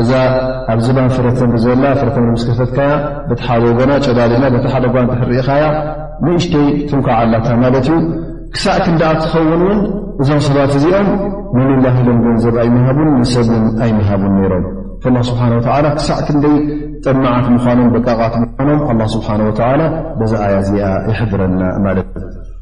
እዛ ኣብ ዝባን ፍረተምሪ ዘላ ፍረተምሪ ምስ ከፈትካያ በቲ ሓደ ወገና ጨላሊማ በቲ ሓደ ጓ ንተሕርኢኻያ ንእሽተይ ትንኳዓ ኣላታ ማለት እዩ ክሳዕ ክንዳኣ ትኸውን እውን እዞም ሰባት እዚኦም ንንላሂሎም ገንዘብ ኣይምሃቡን ንሰብን ኣይምሃቡን ነይሮም ላ ስብሓን ወላ ክሳዕ ክንደይ ጠማዓት ምዃኖም በቃቓት ምዃኖም ኣላ ስብሓን ወተላ በዛ ኣያ እዚኣ ይሕብረና ማለት እዩ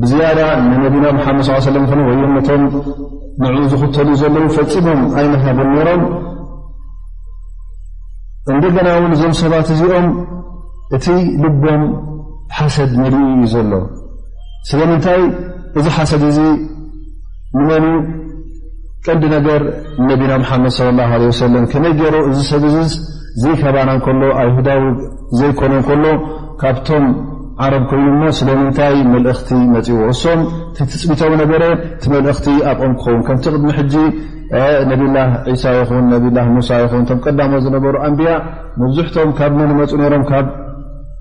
ብዝያዳ ንነቢና ምሓመድ ስ ሰለ ኮነ ወይ ነቶም ንዕኡ ዝኽተሉ ዘለዉ ፈፂሞም ኣይመሃቡን ነይሮም እንደገና እውን እዞም ሰባት እዚኦም እቲ ልቦም ሓሰድ መሊኡ እዩ ዘሎ ስለምንታይ እዚ ሓሰድ እዚ ንመን እዩ ቀንዲ ነገር ነቢና ሓመድ صለ ላه ለ ሰለም ከመይ ገይሮ እዚ ሰብ ዚ ዘይከባና ከሎ ኣይሁዳዊ ዘይኮነ ከሎ ካብቶም ዓረብ ኮይኑ እሞ ስለምንታይ መልእኽቲ መፅዎ እሶም ትትፅቢቶም ነበረ እቲ መልእኽቲ ኣብኦም ክኸውን ከምቲ ቅድሚ ሕጂ ነብላ ዒሳ ይኹን ነብላ ሙሳ ይኹን እቶም ቀዳሞ ዝነበሩ ኣንብያ መብዝሕቶም ካብ መን መፁ ነሮም ካብ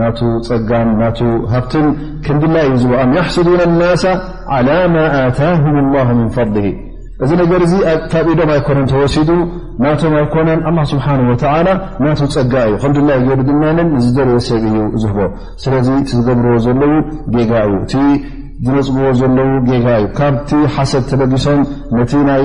ናቱ ጸጋን ናቱ ሃብትን ክንድላይ እዩ ዝቦኣም ያሕስዱን ናሳ ዓላ ማ ኣታሁም ላ ምን ፈضሊ እዚ ነገር እዚ ካብ ኢዶም ኣይኮነን ተወሲዱ ናቶም ኣይኮነን ኣላ ስብሓን ወተላ ናቱ ፀጋ እዩ ከምድላይ ገይሩ ድማ ንዝደርየ ሰብ እዩ ዝህቦ ስለዚ እቲ ዝገብርዎ ዘለዉ ጌጋ እዩ እቲ ዝነፅግዎ ዘለዉ ጌጋ እዩ ካብቲ ሓሰብ ተለጊሶም ነቲ ናይ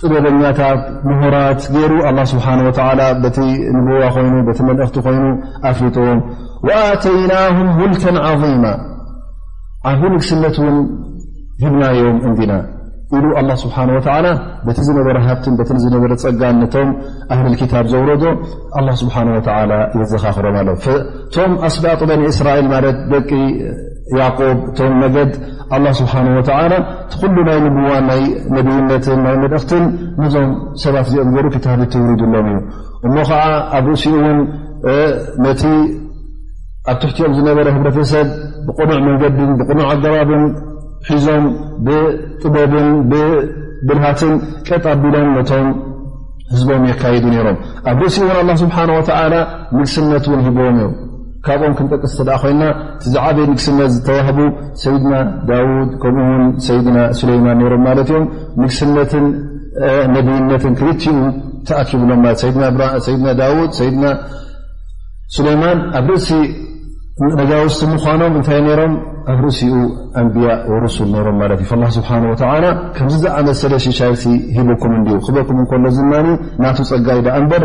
ጥበበኛታት ምሁራት ገይሩ ኣላ ስብሓን ወተላ በቲ ንብዋ ኮይኑ በቲ መልእኽቲ ኮይኑ ኣፍሊጥዎም ወኣተይናሁም ሙልከን ዓظማ ዓብ ንግስነት እውን ሂብናዮም እንዲና ኢሉ ኣላ ስብሓን ወተላ በቲ ዝነበረ ሃብትን በቲ ዝነበረ ፀጋን ነቶም ኣህልል ክታብ ዘውረዶ ኣላ ስብሓን ወተላ የዘኻኽሮም ኣሎ ቶም ኣስባጥ በኒ እስራኤል ማለት ደቂ ያቆብ እቶም ነገድ ኣላ ስብሓን ወተላ እቲ ኩሉ ናይ ንቡዋን ናይ ነብይነትን ናይ መልእኽትን ነዞም ሰባት እዚኦም ገይሩ ክታብ ተውሪድሎም እዩ እሞ ከዓ ኣብ ርእሲኡ እውን ነቲ ኣብ ትሕቲኦም ዝነበረ ህብረተሰብ ብቕኑዕ መንገድን ብቕኑዕ ኣገባብን ሒዞም ብጥበብን ብብልሃትን ቀጥ ኣቢሎም ነቶም ህዝቦም የካይዱ ነይሮም ኣብ ርእሲኡ እውን ኣላ ስብሓን ወተላ ንግስነት እውን ሂቦዎም እዮም ካብኦም ክንጠቅስ እተ ኮይና እቲ ዝዓበየ ንግስነት ዝተዋህቡ ሰይድና ዳውድ ከምኡውን ሰይድና ሱለይማን ነሮም ማለት እዮም ንግስነትን ነብይነትን ክልትኡ ተኣኪብሎም ማለት ሰይድና ዳውድ ሰይድና ሱለይማን ኣብ ርእሲ ነጋውስቲ ምዃኖም እንታይ ነሮም ኣብ ርእሲኡ ኣንብያ ወሩሱል ነሮም ማለት እዩ ላ ስብሓን ወተላ ከምዚ ዝኣመሰለ ሽሻይሲ ሂቡኩም እንድዩ ክበኩም እንከሎ ዝና ናቱ ፀጋይ ዳኣ እንበር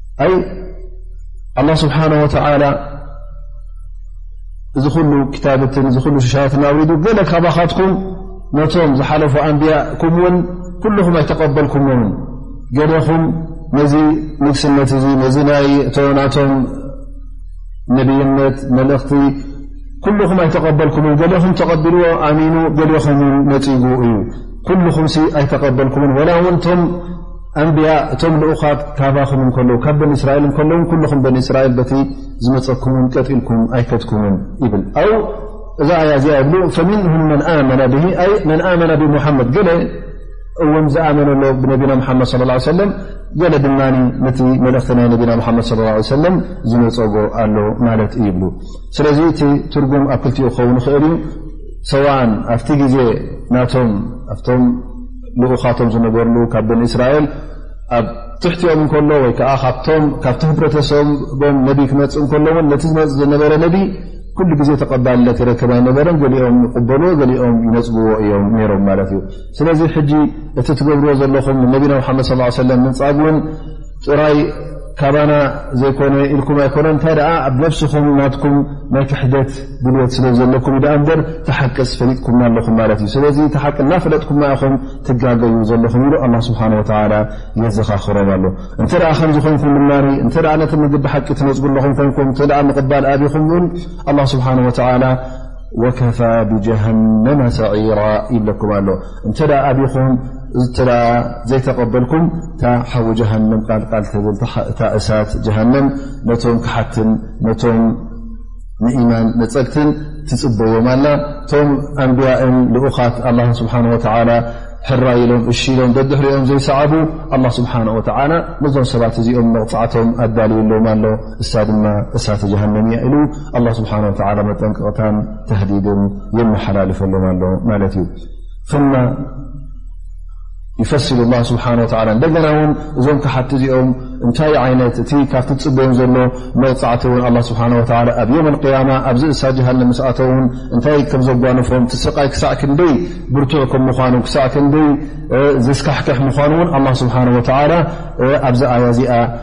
ኣይ ኣላ ስብሓን ወተላ እዚ ኩሉ ክታብትን እዚ ሉ ሽሻት ናውሪዱ ገለ ካባኻትኩም ነቶም ዝሓለፉ ኣንብያኩም እውን ኩልኹም ኣይተቀበልኩምዎምን ገለኹም ነዚ ንግስነት እዚ ነዚ ናይ እቶናቶም ነብይነት መልእኽቲ ኩልኹም ኣይተቀበልኩምን ገለኹም ተቐቢልዎ ኣሚኑ ገለኹም ውን ነፂጉ እዩ ኩልኹም ኣይተቀበልኩምን ወላ ውንቶም ኣንብያ እቶም ልኡኻት ካባኹም እንከለዉ ካብ በኒ እስራኤል እንከለዉ ኩልኹም በኒ እስራኤል በቲ ዝመፀኩምን ቀጢልኩም ኣይከትኩምን ይብል ኣው እዛ ኣያ እዚኣ ይብሉ ፈሚንሁም መን ኣመነ ብ ኣይ መን ኣመነ ብሙሓመድ ገለ እውን ዝኣመነ ሎ ብነቢና ሓመድ ለ ላ ሰለም ገለ ድማ ነቲ መልእኽቲ ናይ ነቢና ሓመድ ለ ላ ሰለም ዝነፀጎ ኣሎ ማለት ይብሉ ስለዚ እቲ ትርጉም ኣብ ክልቲኡ ክኸውን ይኽእል እዩ ሰዋን ኣብቲ ግዜ ናቶም ኣብቶም ልኡኻቶም ዝነበርሉ ካብ በኒ እስራኤል ኣብ ትሕቲኦም እንከሎ ወይ ከዓ ካብቶም ካብቲ ህብረተሰቦም ነቢ ክመፅእ እንከሎ እውን ነቲ ዝመፅ ዝነበረ ነቢ ኩሉ ግዜ ተቐባልነት ይረከብ ኣይነበረን ገሊኦም ይቕበልዎ ገሊኦም ይነፅብዎ እዮም ነይሮም ማለት እዩ ስለዚ ሕጂ እቲ ትገብርዎ ዘለኹም ንነቢና ሓመድ ስ ሰለም ምንፃግ እውን ጥራይ ካባና ዘይኮነ ኢልኩም ኣይኮነ እንታይ ደኣ ኣብ ነፍስኹም ናትኩም ናይ ክሕደት ድልት ስለ ዘለኩም ኣ እበር ተሓቅስ ፈሊጥኩምና ኣለኹም ማለት እዩ ስለዚ ተሓቂ እናፈለጥኩም ኢኹም ትጋገዩ ዘለኹም ኢሉ ኣላ ስብሓን ወተላ የዘኻኽሮም ኣሎ እንተ ከምዝኮንኩም ድማ እንተ ነቲ ምግዲ ሓቂ ትነፅጉ ኣለኹም ኮንኩም እተ ምቕባል ኣብኹም እውን ኣላ ስብሓን ወተላ ወከፋ ብጀሃነመ ሰዒራ ይብለኩም ኣሎ እንተ ኣብኹም እተ ዘይተቐበልኩም እታ ሓዊ ጀሃንም ቃልቃል ትብል እታ እሳት ጀሃንም ነቶም ክሓትን ነቶም ንኢማን ነፀግትን ትፅበዮም ኣላ እቶም ኣንቢያእን ልኡኻት ኣላ ስብሓን ወተላ ሕራ ኢሎም እሺ ኢሎም ደድሕሪኦም ዘይሰዓቡ ኣላ ስብሓን ወተላ ነዞም ሰባት እዚኦም መቕፃዕቶም ኣዳልዩሎም ኣሎ እሳ ድማ እሳተ ጀሃንም እያ ኢሉ ኣላ ስብሓን ወተላ መጠንቀቕታን ተህዲድን የመሓላልፈሎም ኣሎ ማለት እዩ ማ ይፈስሉ ላ ስብሓን ወላ እንደገና እውን እዞም ክሓቲ እዚኦም እንታይ ዓይነት እቲ ካብቲ ትፅበዮም ዘሎ መቕፃዕቲ እውን ኣላ ስብሓን ወላ ኣብ ዮም ቅያማ ኣብዚ እሳ ጀሃንም ምስኣተውን እንታይ ከም ዘጓንፎም ትስቃይ ክሳዕ ክንደይ ብርቱዕ ከም ምኳኑ ክሳዕ ክንደይ ዘስካሕክሕ ምኳኑ እውን ኣላ ስብሓን ወተላ ኣብዚ ኣያ እዚኣ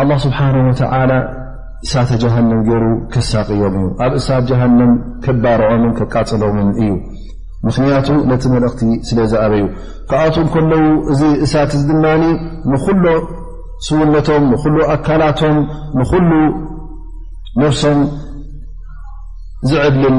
ኣላ ስብሓን ወተዓላ እሳተ ጀሃንም ገይሩ ከሳቅዮም እዩ ኣብ እሳት ጀሃንም ከባርዖምን ከቃፅሎምን እዩ ምኽንያቱ ነቲ መልእኽቲ ስለ ዝኣበዩ ክኣት ከለዉ እዚ እሳት እዚ ድማ ንኩሉ ስውነቶም ንኩሉ ኣካላቶም ንኩሉ ነፍሶም ዝዕብልል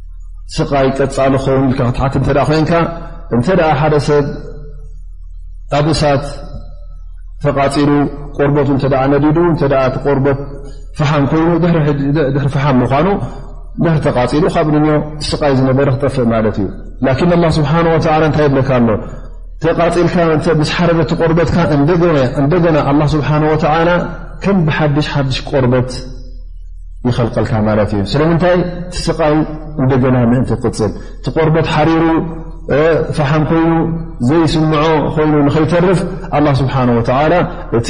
ስቃይ ቀፃሊ ክኸውን ኢልካ ክትሓት እተ ኮንካ እንተ ሓደ ሰብ ኣብ እሳት ተቓፂሉ ቆርበቱ እተ ነዲዱ እተ እቲ ቆርበት ፍሓም ኮይኑ ድሕሪ ፍሓም ምኳኑ ድሕሪ ተቓፂሉ ካብ ንዮ ስቃይ ዝነበረ ክጠፍእ ማለት እዩ ላኪን ኣላ ስብሓን ወላ እንታይ የብለካ ኣሎ ተቓፂልካ ምስ ሓረደቲ ቆርበትካ እንደገና ኣላ ስብሓን ወተላ ከም ብሓድሽ ሓድሽ ቆርበት ይኸልቀልካ ማለት እዩ ስለምንታይ ትስቃይ እንደገና ምእንቲ ክቅፅል ትቆርበት ሓሪሩ ፈሓም ኮይኑ ዘይስምዖ ኮይኑ ንኸይተርፍ ኣላ ስብሓን ወተላ እቲ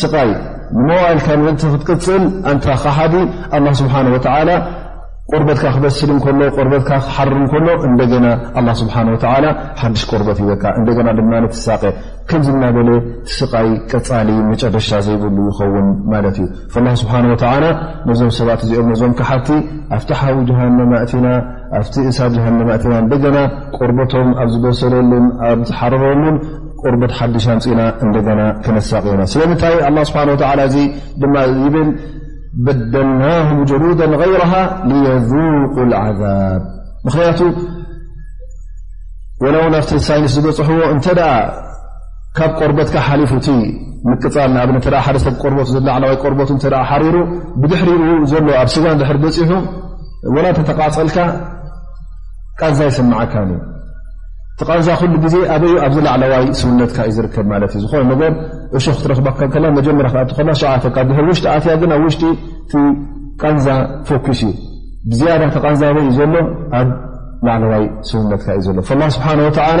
ስቃይ ንመዋልካ ምእንቲ ክትቅፅል ኣንታ ካሓዲ ኣላ ስብሓን ወተላ ቆርበትካ ክበስል እከሎ ቆርበትካ ክሓር እከሎ እንደገና ኣላ ስብሓን ወተላ ሓድሽ ቆርበት ይበካ እንደገና ድማ ትሳቀ ከምዚ እናበለ ትስቃይ ቀፃሊ መጨረሻ ዘይብሉ ይኸውን ማለት እዩ ኣላህ ስብሓን ወተዓላ ነዞም ሰባት እዚኦም ነዞም ካሓድቲ ኣብቲ ሓዊ ጀሃነም ኣእቲና ኣብቲ እሳት ጀሃነም ኣእቲና እንደገና ቆርበቶም ኣብ ዝበሰለሉን ኣብ ዝሓረረሉን ቁርበት ሓድሽ ኣምፅና እንደገና ክነሳቅዮና ስለምንታይ ኣላ ስብሓን ወተዓላ እዚ ድማ ይብል በደልናሁም ጀሉዳ غይረሃ ልየذቁ ዓዛብ ምኽንያቱ ወላ ውን ኣብቲ ሳይንስ ዝበፅሕዎ እንተ ካብ ቆርበትካ ሓሊፉ እቲ ምቅፃል ንኣብነት ተ ሓደ ሰብ ቆርበቱ ዘላዕለዋይ ቆርበቱ እተ ሓሪሩ ብድሕሪኡ ዘሎ ኣብ ስጋ ድሕር በፂሑ ወላ ተተቃፀልካ ቃንዛ ይስምዓካ ዩ እቲ ቃንዛ ኩሉ ግዜ ኣበዩ ኣብ ዝላዕለዋይ ስውነትካ እዩ ዝርከብ ማለት እዩ ዝኾነ ነገር እሾ ክትረክባ ከላ መጀመር ክኣ ከላ ሸዓተካ ድሕር ውሽጢ ኣትያ ግን ኣብ ውሽጢ እቲ ቃንዛ ፎኪስ እዩ ብዝያዳ ተቃንዛ ኣበይ እዩ ዘሎ ኣብ ላዕለዋይ ስውነትካ እዩ ዘሎ ላ ስብሓን ወተላ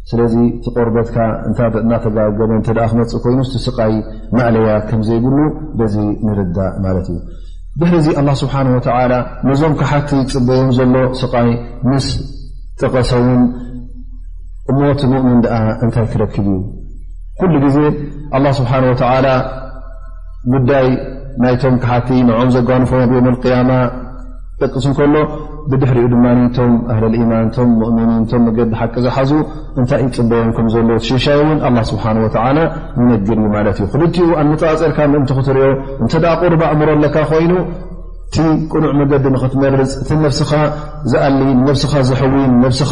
ስለዚ እቲ ቆርበትካ እናተጋገበ እተ ክመፅእ ኮይኑ እቲ ስቃይ ማዕለያ ከምዘይብሉ በዚ ንርዳእ ማለት እዩ ድሕሪ እዚ ኣላ ስብሓን ወተላ ነዞም ካሓቲ ዝፅበዮም ዘሎ ስቃይ ምስ ጠቀሰውን እሞት ሙእምን ድኣ እንታይ ክረክብ እዩ ኩሉ ግዜ ኣላ ስብሓን ወተላ ጉዳይ ናይቶም ካሓቲ ንኦም ዘጓንፎ ዮም ልቅያማ ጠቅስ እንከሎ ብድሕሪኡ ድማ ቶም ኣህለ ልኢማን ቶም ሙእምኒን ቶም መገዲ ሓቂ ዝሓዙ እንታይ ይፅበዮም ከም ዘሎ ትሽሻይ እውን ኣላ ስብሓን ወተዓላ ይነግር እዩ ማለት እዩ ክልቲኡ ኣነፃፀርካ ምእንቲ ክትሪኦ እንተ ቁርብ ኣእምሮ ኣለካ ኮይኑ እቲ ቅኑዕ መገዲ ንክትመርፅ እቲ ነብስኻ ዝኣሊ ንነብስኻ ዘሕዊን ነብስኻ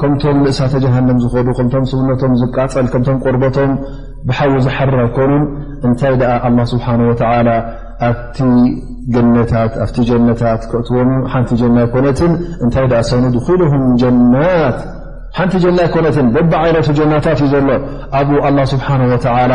ከምቶም ንእሳተ ጀሃንም ዝኸዱ ከምቶም ስውነቶም ዝቃፀል ከምቶም ቆርበቶም ብሓዊ ዝሓርር ኣይኮኑን እንታይ ደኣ ኣላ ስብሓን ወተላ ኣብቲ ገነታት ኣብቲ ጀነታት ክእትዎም ሓንቲ ጀና ኣይኮነትን እንታይ ደኣ ሰኑድኪልሁም ጀናት ሓንቲ ጀና ኣይኮነትን በቢ ዓይነቱ ጀናታት እዩ ዘሎ ኣብኡ ኣላ ስብሓን ወተላ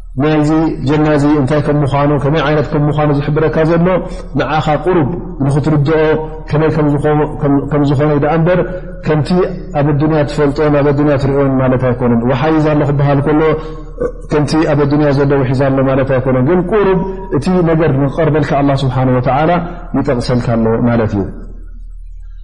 ናይዚ ጀና እዚ እንታይ ከም ምዃኑ ከመይ ዓይነት ከም ምዃኑ ዝሕብረካ ዘሎ ንዓኻ ቅሩብ ንኽትርድኦ ከመይ ከም ዝኾነ ዩ ደኣ እምበር ከምቲ ኣብ ኣዱንያ ትፈልጦን ኣብ ኣዱንያ ትሪኦን ማለት ኣይኮነን ወሓይዛ ኣሎ ክበሃል ከሎ ከምቲ ኣብ ኣዱንያ ዘሎ ውሒዛ ኣሎ ማለት ኣይኮነን ግን ቅሩብ እቲ ነገር ንክቐርበልካ ኣላ ስብሓን ወተዓላ ይጠቕሰልካ ኣሎ ማለት እዩ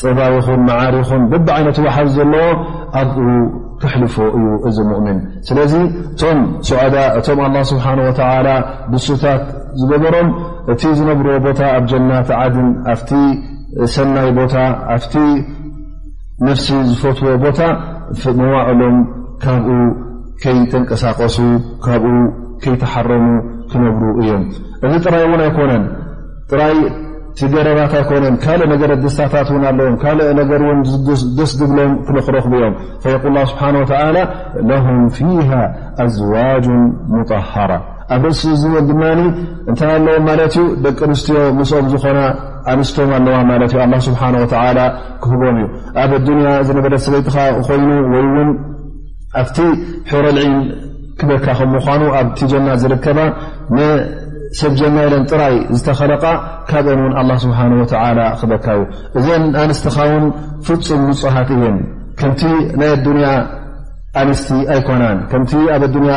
ጸባ ይኹን መዓር ይኹን በብዓይነቱ ወሓዝ ዘለዎ ኣብኡ ክሕልፎ እዩ እዚ ሙእምን ስለዚ እቶም ሱዓዳ እቶም ኣላ ስብሓን ወተላ ብሱታት ዝገበሮም እቲ ዝነብርዎ ቦታ ኣብ ጀናት ዓድን ኣብቲ ሰናይ ቦታ ኣብቲ ነፍሲ ዝፈትዎ ቦታ መዋዕሎም ካብኡ ከይተንቀሳቀሱ ካብኡ ከይተሓረሙ ክነብሩ እዮም እዚ ጥራይ እውን ኣይኮነን ጥራይ ትገረባት ኣይኮነን ካልእ ነገር ደስታታት ውን ኣለዎም ካልእ ነገር ውን ደስ ዝብሎም ክረኽቡ እዮም ፈየቁል ላ ስብሓን ወተላ ለሁም ፊሃ ኣዝዋጅ ሙጠሃራ ኣብ ርእሲ እዚ ወ ድማ እንታይ ኣለዎም ማለት እዩ ደቂ ኣንስትዮ ምስኦም ዝኾና ኣንስቶም ኣለዋ ማለት እዩ ኣላ ስብሓን ወተላ ክህቦም እዩ ኣብ ኣዱንያ ዝነበረት ሰበይትኻ ኮይኑ ወይ ውን ኣብቲ ሑረልዒን ክበካ ከም ምኳኑ ኣብቲ ጀና ዝርከባ ንሰብ ጀና ኢለን ጥራይ ዝተኸለቓ ካብአን እውን ኣላ ስብሓን ወተላ ክበካ እዩ እዘን ኣንስትኻ ውን ፍፁም ንፁሃት እየን ከምቲ ናይ ኣዱንያ ኣንስቲ ኣይኮናን ከምቲ ኣብ ኣዱንያ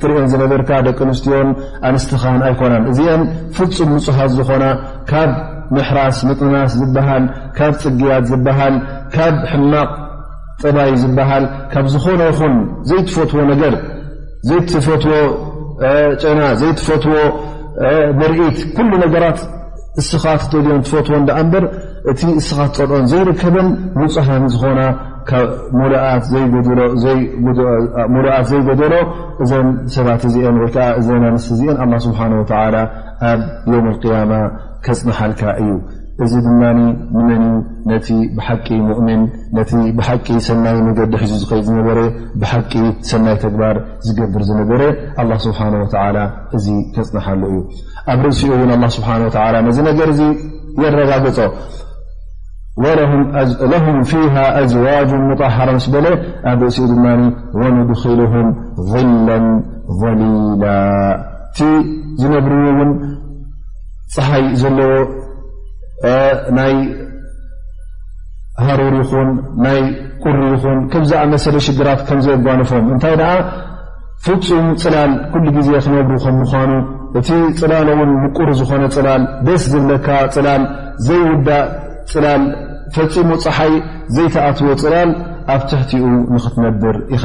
ትርእን ዝነበርካ ደቂ ኣንስትዮን ኣንስትኻን ኣይኮናን እዚአን ፍፁም ንፁሃት ዝኾና ካብ ምሕራስ ምጥናስ ዝበሃል ካብ ፅግያት ዝበሃል ካብ ሕማቕ ጠባይ ዝበሃል ካብ ዝኾነ ይኹን ዘይትፈትዎ ነገር ዘይትፈትዎ ጨና ዘይትፈትዎ ምርኢት ኩሉ ነገራት እስኻ ትደልዮን ትፈትዎን ዳኣ እምበር እቲ እስኻ ትፀልኦን ዘይርከበን ንፁሃን ዝኾና ሙሉኣት ዘይጎደሎ እዘን ሰባት እዚአን ወይከዓ እዘን ኣንስት እዚአን ኣላ ስብሓን ወተላ ኣብ ዮም ልቅያማ ከፅንሓልካ እዩ እዚ ድማ ንመን እዩ ነቲ ብሓቂ ሙእምን ነቲ ብሓቂ ሰናይ መገዲ ሒዙ ዝኸይድ ዝነበረ ብሓቂ ሰናይ ተግባር ዝገብር ዝነበረ ኣላ ስብሓን ወተዓላ እዚ ከፅናሓሉ እዩ ኣብ ርእሲኡ እውን ኣላ ስብሓን ወተዓላ ነዚ ነገር እዚ የረጋግፆ ለሁም ፊሃ ኣዝዋጅ ሙጣሃራ ምስ በለ ኣብ ርእሲኡ ድማ ወንድኪልሁም ظላ ሊላ እቲ ዝነብርዎ እውን ፀሓይ ዘለዎ ናይ ሃሩር ይኹን ናይ ቁሪ ይኹን ከምዝኣመሰለ ሽግራት ከምዘየጓንፎም እንታይ ደኣ ፍፁም ፅላል ኩሉ ግዜ ክነብሩ ከም ምኳኑ እቲ ፅላል እውን ምቁር ዝኾነ ፅላል ደስ ዝብለካ ፅላል ዘይውዳእ ፅላል ፈፂሙ ፀሓይ ዘይተኣትዎ ፅላል ኣብ ትሕቲኡ ንክትነብር ኢኻ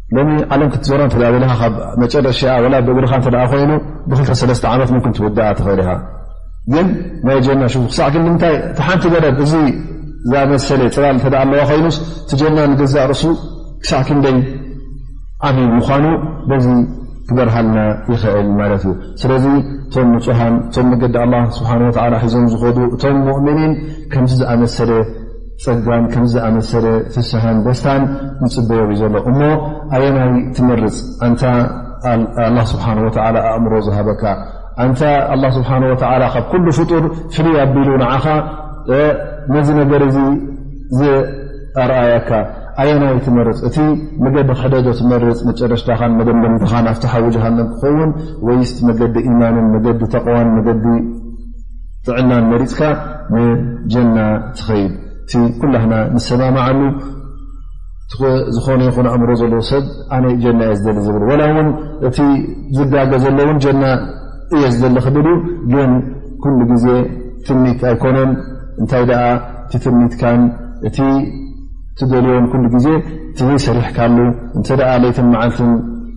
ሎሚ ዓለም ክትዞሮ እ በልኻ ካብ መጨረሻ ወላ ብእግርኻ እተ ኮይኑ ብክልተሰለስተ ዓመት ምክን ትውድኣ ትኽእል ኢኻ ግን ናይ ጀና ሽ ክሳዕ ግን ንምንታይ እቲ ሓንቲ ገረብ እዚ ዛመሰለ ፅባል እተ ኣለዋ ኮይኑስ እቲ ጀና ንገዛእ ርእሱ ክሳዕ ክንደይ ዓብ ምዃኑ በዚ ክበርሃልና ይኽእል ማለት እዩ ስለዚ እቶም ንፁሃን እቶም መገዲ ኣላ ስብሓን ወላ ሒዞም ዝኸዱ እቶም ሙእምኒን ከምዚ ዝኣመሰለ ጸጋን ከምዚ ዝኣመሰለ ፍስሃን ደስታን ይጽበዮ እዩ ዘሎ እሞ ኣየናይ ትመርጽ ኣንታ ኣላ ስብሓን ወተዓላ ኣእምሮ ዝሃበካ ኣንታ ኣላ ስብሓን ወተዓላ ካብ ኩሉ ፍጡር ፍልይ ኣቢሉ ንዓኻ ነዚ ነገር እዚ ዝኣርኣያካ ኣየናይ ትመርፅ እቲ መገዲ ክሕደዶ ትመርፅ መጨረሽታኻን መደምደምትኻን ኣብቲ ሓዊ ጀሃንም ክኸውን ወይስቲ መገዲ ኢማንን መገዲ ተቕዋን መገዲ ጥዕናን መሪፅካ ንጀና ትኸይድ እቲ ኩላህና ንሰማማዓሉ ዝኾነ ይኹን ኣእምሮ ዘለዎ ሰብ ኣነ ጀና እየ ዝደሊ ዝብል ዋላ እውን እቲ ዝጋገ ዘሎ ውን ጀና እየ ዝደሊ ክብል እዩ ግን ኩሉ ግዜ ትምኒት ኣይኮነን እንታይ ደኣ እቲ ትምኒትካን እቲ ትደልዮን ኩሉ ግዜ ትዘይሰሪሕካሉ እንተ ለይትን መዓልትን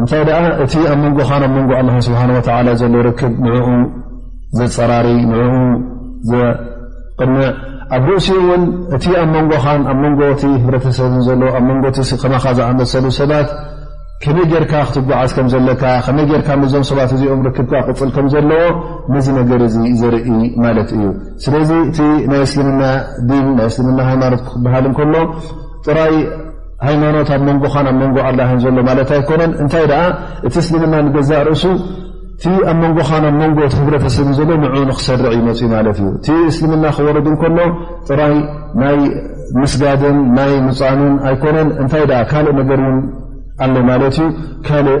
እንታይ ደኣ እቲ ኣብ መንጎኻን ኣብ መንጎ ኣላ ስብሓን ወተላ ዘሎ ርክብ ንዕኡ ዘፀራሪ ንዕኡ ዘቕንዕ ኣብ ርእሲ እውን እቲ ኣብ መንጎኻን ኣብ መንጎ እቲ ህብረተሰብን ዘሎ ኣብ መንጎ ከማኻ ዝኣመሰሉ ሰባት ከመይ ጌርካ ክትጓዓዝ ከም ዘለካ ከመይ ጌርካ ምዞም ሰባት እዚኦም ርክብካ ቅፅል ከም ዘለዎ ነዚ ነገር እዚ ዘርኢ ማለት እዩ ስለዚ እቲ ናይ እስልምና ዲን ናይ እስልምና ሃይማኖት ክበሃል እንከሎ ጥራይ ሃይማኖት ኣብ መንጎኻን ኣብ መንጎ ኣላህን ዘሎ ማለት ኣይኮነን እንታይ ደኣ እቲ እስልምና ንገዛእ ርእሱ እቲ ኣብ መንጎኻን ኣብ መንጎ እቲ ህብረተሰብ ዘሎ ንዑ ንክሰርዕ እዩ መፅኢ ማለት እዩ እቲ እስልምና ክወረድ እንከሎ ጥራይ ናይ ምስጋድን ናይ ምፃንን ኣይኮነን እንታይ ደኣ ካልእ ነገር እውን ኣሎ ማለት እዩ ካልእ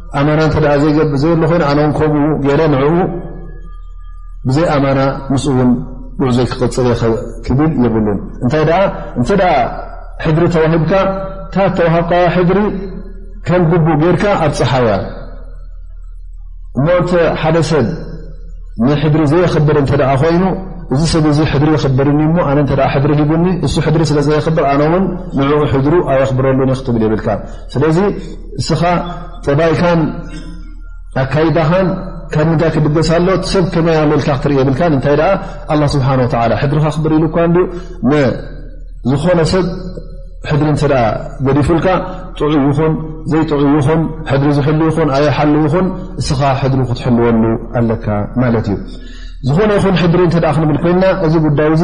ኣማና እተ ዘይገብር ዘይሎ ኮይኑ ኣነ ውን ከምኡ ገረ ንኡ ብዘይ ኣማና ምስ እውን ጉዕዞ ክቅፅል ክብል የብሉን እንታይ ኣ እንተ ሕድሪ ተዋሂብካ እታ ተዋሃብካ ሕድሪ ከም ግቡ ጌርካ ኣብ ፀሓያ እሞ እተ ሓደ ሰብ ንሕድሪ ዘየክብር እተ ኮይኑ እዚ ሰብ ዚ ሕድሪ ይክብርኒ እሞ ኣነ እተ ሕድሪ ሂቡኒ እሱ ሕድሪ ስለ ዘየክብር ኣነ ውን ንኡ ሕድሩ ኣየክብረሉን ክትብል የብልካ እስኻ ጠባይካን ኣካይዳኻን ካብ ምንታይ ክብገስ ኣሎ ሰብ ከመይ ኣሎ ኢልካ ክትርኢ የብልካን እንታይ ደኣ ኣላ ስብሓን ወተላ ሕድርኻ ክብር ኢሉ እኳ እንድዩ ንዝኾነ ሰብ ሕድሪ እንተ ገዲፉልካ ጥዑ ይኹን ዘይጥዑ ይኹን ሕድሪ ዝሕሉ ይኹን ኣየሓሉ ይኹን እስኻ ሕድሪ ክትሕልወሉ ኣለካ ማለት እዩ ዝኾነ ይኹን ሕድሪ እተ ክንብል ኮይና እዚ ጉዳይ እዚ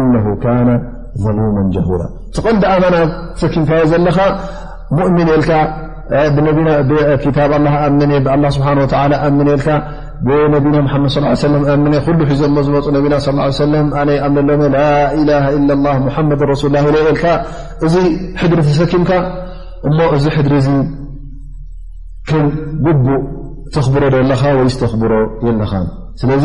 እነሁ ካነ ظሉመ ጀሁራ እቲ ቀንዲ ኣመና ሰኪምካዮ ዘለኻ ሙእምን የልካ ብታብ ኣምን ብ ስብሓ ኣምን የልካ ብነቢና ሓመድ ص ኣምን ኩሉ ሒዘሞ ዝመፁ ነቢና ص ሰለ ኣነ ይኣምነሎመ ላላ ላ ሙሓመድ ረሱ ላ ለ የልካ እዚ ሕድሪ ተሰኪምካ እሞ እዚ ሕድሪ እዚ ክም ጉቡእ ተኽብሮ ዶ ኣለኻ ወይስ ተኽብሮ የለኻ ስለዚ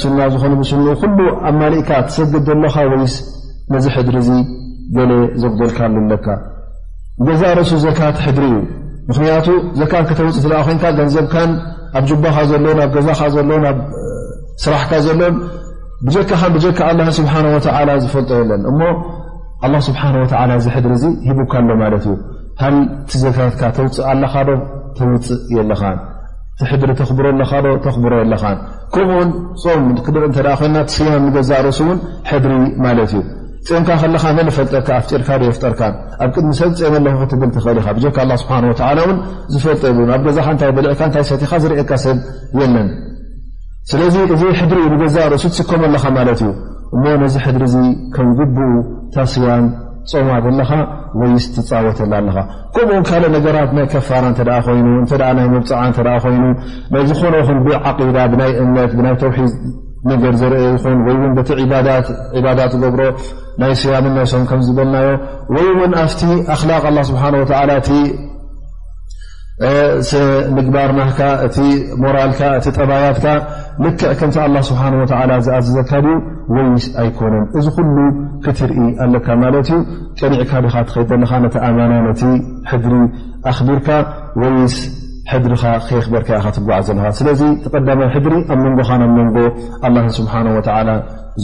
ሱና ዝኾኑ ምስኑ ኩሉ ኣብ ማሊእካ ትሰግድ ዘለኻ ወይስ ነዚ ሕድሪ እዚ ገለ ዘጉደልካ ኣሉ ኣለካ ገዛ ርእሱ ዘካት ሕድሪ እዩ ምኽንያቱ ዘካት ከተውፅእ ዝኣ ኮንካ ገንዘብካን ኣብ ጁባኻ ዘሎን ኣብ ገዛኻ ዘሎን ኣብ ስራሕካ ዘሎን ብጀካኻ ብጀካ ኣላ ስብሓን ወተላ ዝፈልጦ የለን እሞ ኣላ ስብሓን ወተላ እዚ ሕድሪ እዚ ሂቡካ ኣሎ ማለት እዩ ሃልቲ ዘካትካ ተውፅእ ኣለኻዶ ተውፅእ የለኻን ትሕድሪ ተኽብሮ ኣለኻዶ ተኽብሮ የለኻን ከምኡውን ፆም ክድሪ እተ ኮይና ስያም ንገዛእ ርእሱ እውን ሕድሪ ማለት እዩ ፅምካ ከለካ መን ፈልጠካ ኣፍጢርካ ዶ የፍጠርካን ኣብ ቅድሚ ሰብ ፀም ኣለኹ ክትብል ትኽእል ኢኻ ብጀካ ላ ስብሓን ወላ እውን ዝፈልጦ ይብሉ ኣብ ገዛካ እንታይ በልዕካ እንታይ ሰትኻ ዝርእካ ሰብ የለን ስለዚ እዚ ሕድሪ ዩ ንገዛእ ርእሱ ትስከሙ ኣለኻ ማለት እዩ እሞ ነዚ ሕድሪ እዚ ከምግብኡ ታስያም ትጾማ ዘለኻ ወይስ ትጻወተላ ኣለኻ ከምኡውን ካልእ ነገራት ናይ ከፋራ እተ ኮይኑ እተ ናይ መብፅዓ እተ ኮይኑ ናይ ዝኾነ ይኹን ብዓቂዳ ብናይ እምነት ብናይ ተውሒድ ነገር ዘርአ ይኹን ወይ ውን በቲ ባዳ ትገብሮ ናይ ስያምን ናይ ሶም ከም ዝበልናዮ ወይ ውን ኣብቲ ኣክላቅ ኣላ ስብሓን ወተላ እቲ ምግባር ናካ እቲ ሞራልካ እቲ ጠባያትካ ልክዕ ከምቲ ኣላ ስብሓን ወላ ዝኣዘዘካ ድዩ ወይስ ኣይኮነን እዚ ኩሉ ክትርኢ ኣለካ ማለት እዩ ቀኒዕካ ዲካ ትኸይድ ዘለካ ነቲ ኣማና ነቲ ሕድሪ ኣኽቢርካ ወይስ ሕድርካ ከየክበርካ ኢካ ትጓዓ ዘለካ ስለዚ ተቀዳማይ ሕድሪ ኣብ መንጎካ ናብ መንጎ ኣላ ስብሓን ወላ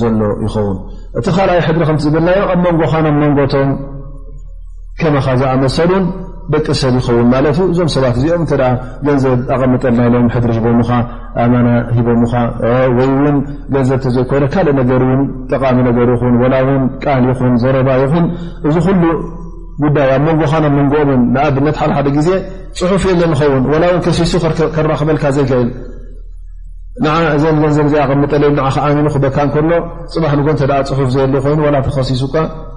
ዘሎ ይኸውን እቲ ካልኣይ ሕድሪ ከምቲ ዝበልናዮ ኣብ መንጎካ ናብ መንጎቶም ከማኻ ዝኣመሰሉን ደቂ ሰብ ይኸውን ማለት እዩ እዞም ሰባት እዚኦም እተ ገንዘብ ኣቐምጠልና ኢሎም ሕድሪ ሂቦምኻ ኣማና ሂቦምኻ ወይ ውን ገንዘብ ተዘይኮይነ ካልእ ነገር ን ጠቃሚ ነገር ይኹን ወላ ውን ቃል ይኹን ዘረባ ይኹን እዚ ኩሉ ጉዳይ ኣብ መንጎኻን ኣብ መንጎኦምን ንኣብነት ሓደሓደ ግዜ ፅሑፍ የለ ንኸውን ወላ ውን ከሲሱ ከራኽበልካ ዘይክእል ን እዘ ገንዘብ ዚ ኣቐምጠለይ ን ኣሚኑ ክበካ ከሎ ፅባሕ ንጎ እተ ፅሑፍ ዘየለ ኮይኑ ላ ተኸሲሱካ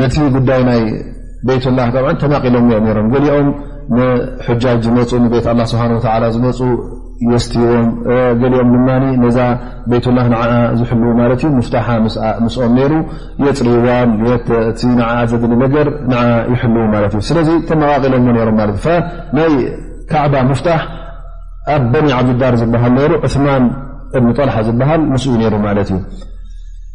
ነቲ ጉዳይ ናይ ቤይትላ ተማቒሎም እዮም ሮም ገሊኦም ንሕጃጅ ዝመፁ ንቤት ላ ስብሓ ዝመፁ የስትዎም ገሊኦም ድማ ነዛ ቤይትላ ን ዝሕልው ማለት እዩ ሙፍታሓ ምስኦም ነይሩ የፅርይዋ ቲ ን ዘድሊ ነገር ን ይሕልው ማለት እዩ ስለዚ ተመቓቒሎም ሮም ማት እዩ ናይ ካዕባ ሙፍታሕ ኣብ በኒ ዓብድዳር ዝበሃል ነይሩ ዑስማን እብኒ ጠልሓ ዝበሃል ምስኡ ነይሩ ማለት እዩ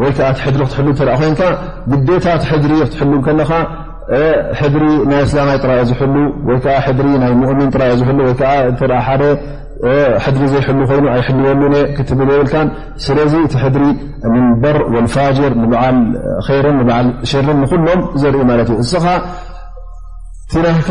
ወይ ከዓ እቲ ሕድሪ ክትሕሉ እተ ኮይንካ ግዴታ እቲ ሕድሪ ክትሕሉ ከለኻ ሕድሪ ናይ ኣስላማይ ጥራዮ ዝሕሉ ወይከዓ ሕድሪ ናይ ሙእሚን ጥራዮ ዝሕሉ ወይዓ ሓደ ሕድሪ ዘይሕሉ ኮይኑ ኣይሕልወሉ ክትብል የብልካን ስለዚ እቲ ሕድሪ ንበር ወልፋጅር ንበዓል ርን ንበዓል ሸርን ንኩሎም ዘርኢ ማለት እዩ እስኻ ቲናህካ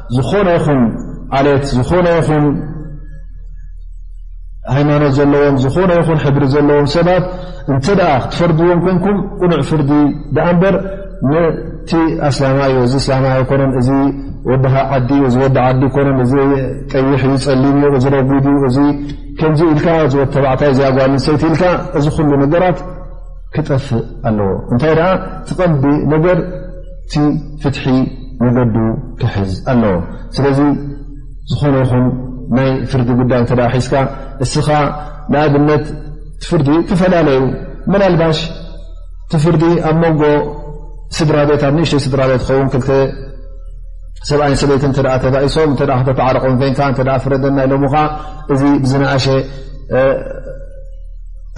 ዝኾነ ይኹን ዓሌት ዝኾነ ይኹን ሃይማኖት ዘለዎም ዝኾነ ይኹን ሕብሪ ዘለዎም ሰባት እንተ ደኣ ክትፈርድዎም ኮንኩም ቁኑዕ ፍርዲ ደኣ እምበር ነቲ ኣስላማ እዩ እዚ እስላማ ኣይኮነን እዚ ወዲ ዓዲ እዩ እዚ ወዲ ዓዲ ይኮነን እዚ ቀይሕ እዩ ፀሊም እዩ እዚ ረጒድ እዩ እዚ ከምዚ ኢልካ እዚ ወ ተባዕታይ እዚ ኣጓል ንሰይቲ ኢልካ እዚ ኩሉ ነገራት ክጠፍእ ኣለዎ እንታይ ደኣ ትቐንዲ ነገር እቲ ፍትሒ መገዱ ክሕዝ ኣለዎ። ስለዚ ዝኾነ ይኹን ናይ ፍርዲ ጉዳይ እተ ሒዝካ እስኻ ንኣብነት ፍርዲ ተፈላለዩ መላልባሽ ፍርዲ ኣብ መንጎ ስድራ ቤት ኣብ ንእሽተይ ስድራ ቤት ኸውን ክልተ ሰብኣይ ሰበይቲ እተ ተባኢሶም እተ ከተተዓረቆም ኮንካ ፍረደና ኢሎምኻ እዚ ብዝነእሸ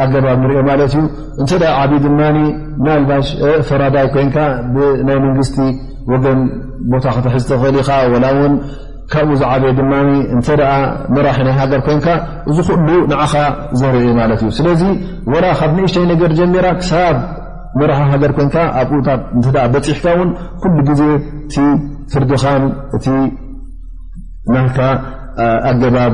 ኣገባብ ንሪኦ ማለት እዩ እንተ ዓብዪ ድማ ናልባሽ ፈራዳይ ኮይንካ ብናይ መንግስቲ ወገን ቦታ ከተሕዝ ተኽእል ኢኻ ወላ እውን ካብኡ ዝዓበየ ድማ እንተ መራሒ ናይ ሃገር ኮይንካ እዚ ኩሉ ንዓኻ ዘርኢ ማለት እዩ ስለዚ ወላ ካብ ንእሽተይ ነገር ጀሚራ ክሳብ መራሒ ሃገር ኮይንካ ኣብኡ እተ በፂሕካ እውን ኩሉ ግዜ እቲ ፍርድኻን እቲ ናልካ ኣገባብ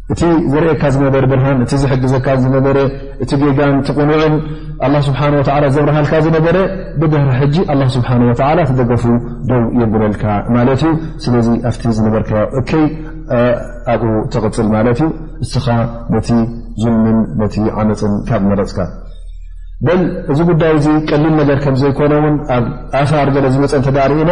እቲ ዝርእካ ዝነበረ ብርሃን እቲ ዝሕግዘካ ዝነበረ እቲ ጌጋን እቲ ቕኑዕን ኣላ ስብሓን ወላ ዘብርሃልካ ዝነበረ ብድህሪ ሕጂ ኣላ ስብሓን ወላ ትደገፉ ደው የብለልካ ማለት እዩ ስለዚ ኣብቲ ዝነበርካዮ እከይ ኣብኡ ተቕፅል ማለት እዩ እስኻ ነቲ ዙልምን ነቲ ዓመፅን ካብ መረፅካ በል እዚ ጉዳይ እዚ ቀሊል ነገር ከምዘይኮነ እውን ኣብ ኣፋር ገለ ዝመፀ እንተዳርእና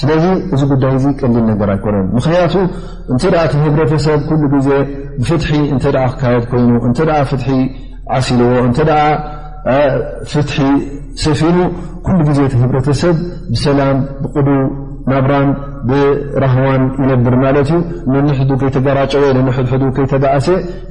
ስለዚ እዚ ጉዳይ እዚ ቀሊል ነገር ኣይኮነን ምክንያቱ እንተ እቲ ህብረተሰብ ኩሉ ግዜ ብፍትሒ እተ ክካየድ ኮይኑ እተ ፍትሒ ዓሲልዎ እተ ፍትሒ ሰፊኑ ኩሉ ግዜ እቲ ህብረተሰብ ብሰላም ብቕዱ ናብራን ብራህዋን ይነብር ማለት እዩ ንንሕዱ ከይተገራጨወ ንሕድሕዱ ከይተባእሰ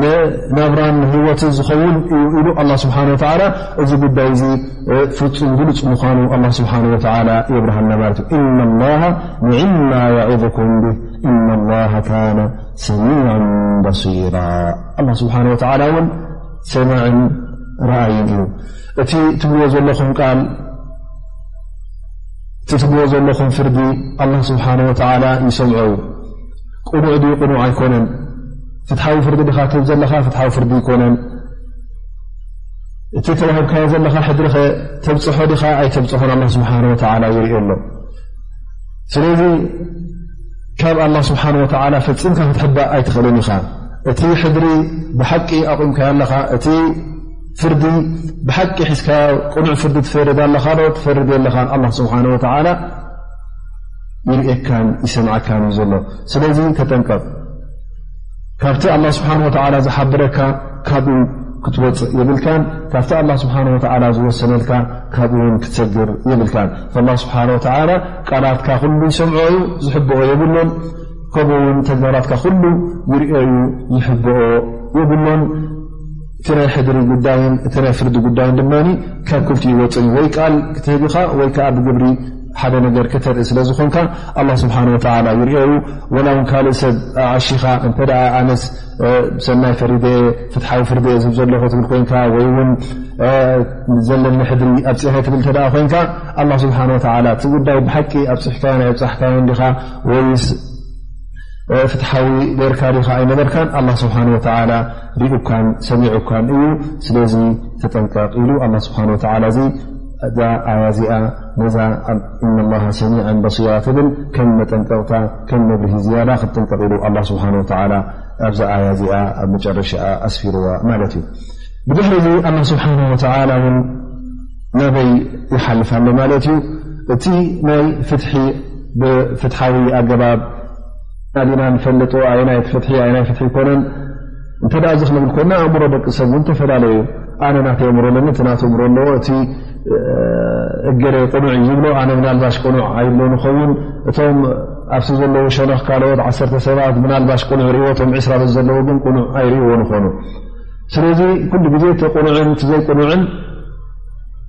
ንናብራን ንህወትን ዝኸውን እዩ ኢሉ ኣላ ስብሓን ወተላ እዚ ጉዳይ እዚ ፍፁም ግሉፅ ምዃኑ ኣላ ስብሓን ወተላ የብርሃና ማለት እዩ እና ላ ንዕማ የዒኩም ብ እና ላ ካነ ሰሚዓ በሲራ ኣላ ስብሓን ወተላ እውን ሰማዕን ረኣይን እዩ እቲ ትብልዎ ዘለኹም ቃል እቲ ትብልዎ ዘለኹም ፍርዲ ኣላ ስብሓን ወተላ ይሰምዐው ቅኑዕ ድ ቅኑዕ ኣይኮነን ፍትሓዊ ፍርዲ ድኻ ትህብ ዘለኻ ፍትሓዊ ፍርዲ ኣይኮነን እቲ ተዋሂብካዮ ዘለኻ ሕድሪ ከ ተብፅሖ ድኻ ኣይተብፅሖን ኣላ ስብሓን ወተላ ይርኦ ኣሎ ስለዚ ካብ ኣላ ስብሓን ወተላ ፈፂምካ ክትሕባእ ኣይትኽእልን ኢኻ እቲ ሕድሪ ብሓቂ ኣቑምካዮ ኣለኻ እቲ ፍርዲ ብሓቂ ሒዝካዮ ቅኑዕ ፍርዲ ትፈርድ ኣለኻ ዶ ትፈርድ ኣለኻን ኣላ ስብሓን ወተላ ይርእካን ይሰምዓካን እዩ ዘሎ ስለዚ ተጠንቀቕ ካብቲ ኣላ ስብሓን ወተዓላ ዝሓበረካ ካብኡ ክትወፅእ የብልካን ካብቲ ኣላ ስብሓን ወተዓላ ዝወሰነልካ ካብኡ እውን ክትሰግር የብልካን ኣላ ስብሓን ወተዓላ ቃላትካ ኩሉ ይሰምዖ እዩ ዝሕብኦ የብሉን ከምኡ ውን ተግባራትካ ኩሉ ይርኦ እዩ ይሕብኦ የብሉን እቲ ናይ ሕድሪ ጉዳይን እቲ ናይ ፍርዲ ጉዳይን ድማ ካብ ክልቲኡ ይወፅን ወይ ቃል ክትህብኻ ወይ ከዓ ብግብሪ ሓደ ነገር ከተርኢ ስለ ዝኾንካ ኣላ ስብሓን ወተላ ይርኦ ዩ ወላ ውን ካልእ ሰብ ኣዓሺኻ እንተ ኣነስ ሰናይ ፈሪደ እየ ፍትሓዊ ፍርደ እየ ዝብ ዘለኹ ትብል ኮንካ ወይ ውን ዘለኒ ሕድሪ ኣብ ፅሐ ትብል እተ ኮይንካ ኣላ ስብሓን ወላ እቲ ጉዳይ ብሓቂ ኣብ ፅሕካዮ ናይ ኣብፃሕካዮ እንዲኻ ወይስ ፍትሓዊ ገርካ ዲኻ ኣይነበርካን ኣላ ስብሓን ወተላ ርኡካን ሰሚዑካን እዩ ስለዚ ተጠንቀቕ ኢሉ ኣላ ስብሓን ወተላ እዚ እዛ ኣያ እዚኣ ነዛ ኣብ እነ ላሃ ሰሚዐ በሲራ ትብል ከም መጠንቀቕታ ከም መብርሂ ዝያዳ ክትጥንቀቕ ኢሉ ኣላ ስብሓን ወተዓላ ኣብዛ ኣያ እዚኣ ኣብ መጨረሻኣ ኣስፊርዋ ማለት እዩ ብድሕሪ እዚ ኣላ ስብሓን ወተዓላ እውን ናበይ ይሓልፍ ኣሎ ማለት እዩ እቲ ናይ ፍትሒ ብፍትሓዊ ኣገባብ ናዲና ንፈልጦ ኣየናይ ፍትሒ ኣየናይ ፍትሒ ይኮነን እንተ እዚ ክንብል ኮና ኣእምሮ ደቂ ሰብ እውን ተፈላለዩ ዩ ኣነ ናተ ኣእምሮ ኣለኒ እቲ ናተ እምሮ ኣለዎ እቲ እገለ ቕኑዕ እዩ ዝብሎ ኣነ ምናልባሽ ቅኑዕ ኣይብሎ ንኸውን እቶም ኣብቲ ዘለዎ ሸነኽ ካልኦት ዓሰርተ ሰባት ምናልባሽ ቅኑዕ ርዎ እቶም ዕስራ በ ዘለዎ ግን ቅኑዕ ኣይርእዎ ንኾኑ ስለዚ ኩሉ ግዜ እቲ ቕኑዕን እቲ ዘይቅኑዕን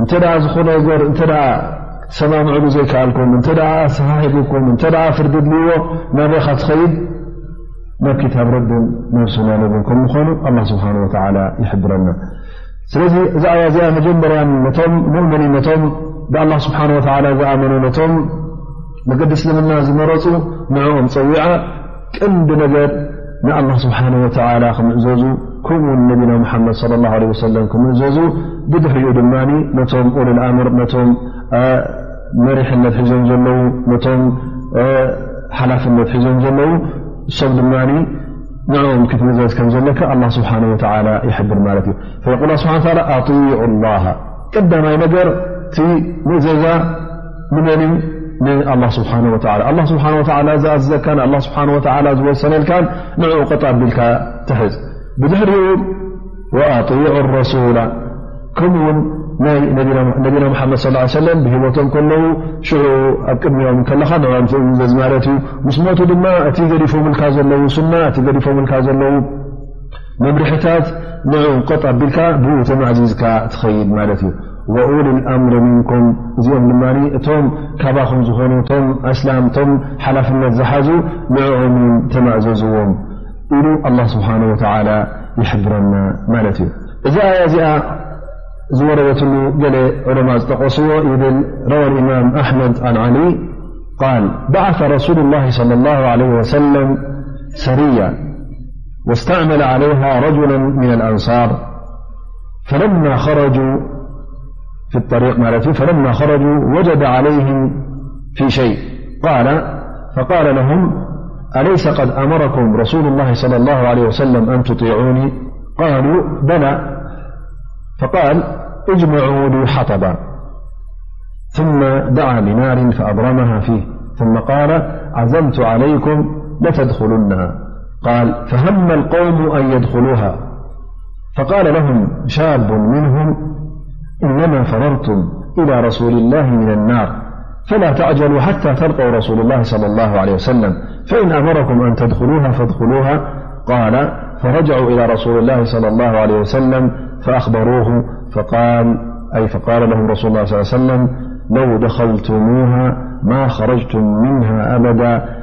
እንተ ዝኾነ ነገር እተ ክትሰማምዕሉ ዘይከኣልኩም እተ ኣሰሓሒቡኩም እተ ፍርዲ ድልዎ ናበኻ ትኸይድ ናብ ክታብ ረብን ናብ ሱና ነብን ከም ምዃኑ ኣላ ስብሓን ወተላ ይሕብረና ስለዚ እዛ ኣያ እዚኣ መጀመርያ ነቶም ሙእምኒ ነቶም ብኣላ ስብሓን ወተላ ዝኣመኑ ነቶም መገዲ እስልምና ዝመረፁ ንዕኦም ፀዊዓ ቀንዲ ነገር ንኣላህ ስብሓን ወተዓላ ክምእዘዙ ከምኡ ውን ነቢና ሙሓመድ ለ ላ ለ ወሰለም ክምእዘዙ ብድሕሪኡ ድማ ነቶም ኡሉል ኣምር ነቶም መሪሕነት ሒዞም ዘለዉ ነቶም ሓላፍነት ሒዞም ዘለዉ እሶም ድማ ንዕኦም ክትምዘዝ ከም ዘለካ ኣላ ስብሓን ወተላ ይሕብር ማለት እዩ ፈየቁል ስብሓ ኣጢዑ ላ ቀዳማይ ነገር እቲ ምእዘዛ ንመን እዩ ንኣላ ስብሓን ወላ ኣላ ስብሓን ወላ ዝኣዘዘካን ኣላ ስብሓን ወላ ዝወሰነልካን ንዕኡ ቀጥ ኣቢልካ ትሕፅ ብድሕሪኡ ወኣጢዑ ረሱላ ከምኡ ውን ናይ ነቢና ሓመድ ስ ሰለም ብሂወቶም ከለዉ ሽዑ ኣብ ቅድሚኦም ከለኻ ንኦም ትእዘዝ ማለት እዩ ምስ ሞቱ ድማ እቲ ገዲፎምልካ ዘለዉ ስና እቲ ገዲፎምልካ ዘለዉ መምርሕታት ንዑ ቀጥ ኣቢልካ ብኡ ተማእዚዝካ ትኸይድ ማለት እዩ ወኡል ኣምር ምንኩም እዚኦም ድማ እቶም ካባኹም ዝኾኑ ቶም ኣስላም ቶም ሓላፍነት ዝሓዙ ንዕኦም ውን ተማእዘዝዎም ኢሉ ኣላ ስብሓን ወተላ ይሕብረና ማለት እዩ እዚ ኣያ እዚኣ ዝወረደትሉ ገለ ዑለማ ዝጠቀስዎ ይብል ረዋ ኢማም ኣሕመድ ኣልዓሊ ቃል ባዓፈ ረሱሉ ላ ለ ላ ለ ወሰለም ሰሪያ واستعمل عليها رجلا من الأنصار فلما خرجوا ف الطريق مال فلما خرجوا وجد عليهم في شيء قال فقال لهم أليس قد أمركم رسول الله صلى الله عليه وسلم أن تطيعوني قالوا بلا فقال اجمعوا لو حطبا ثم دعى لنار فأضرمها فيه ثم قال عزمت عليكم لتدخلنا قال فهم القوم أن يدخلوها فقال لهم شاب منهم إنما فررتم إلى رسول الله من النار فلا تعجلوا حتى تلقوا رسول الله صلى الله عليه وسلم فإن أمركم أن تدخلوها فادخلوها قال فرجعوا إلى رسول الله صلى الله عليه وسلم فأخبروه أي فقال لهم رسول الله صل لي وسلم لو دخلتموها ما خرجتم منها أبدا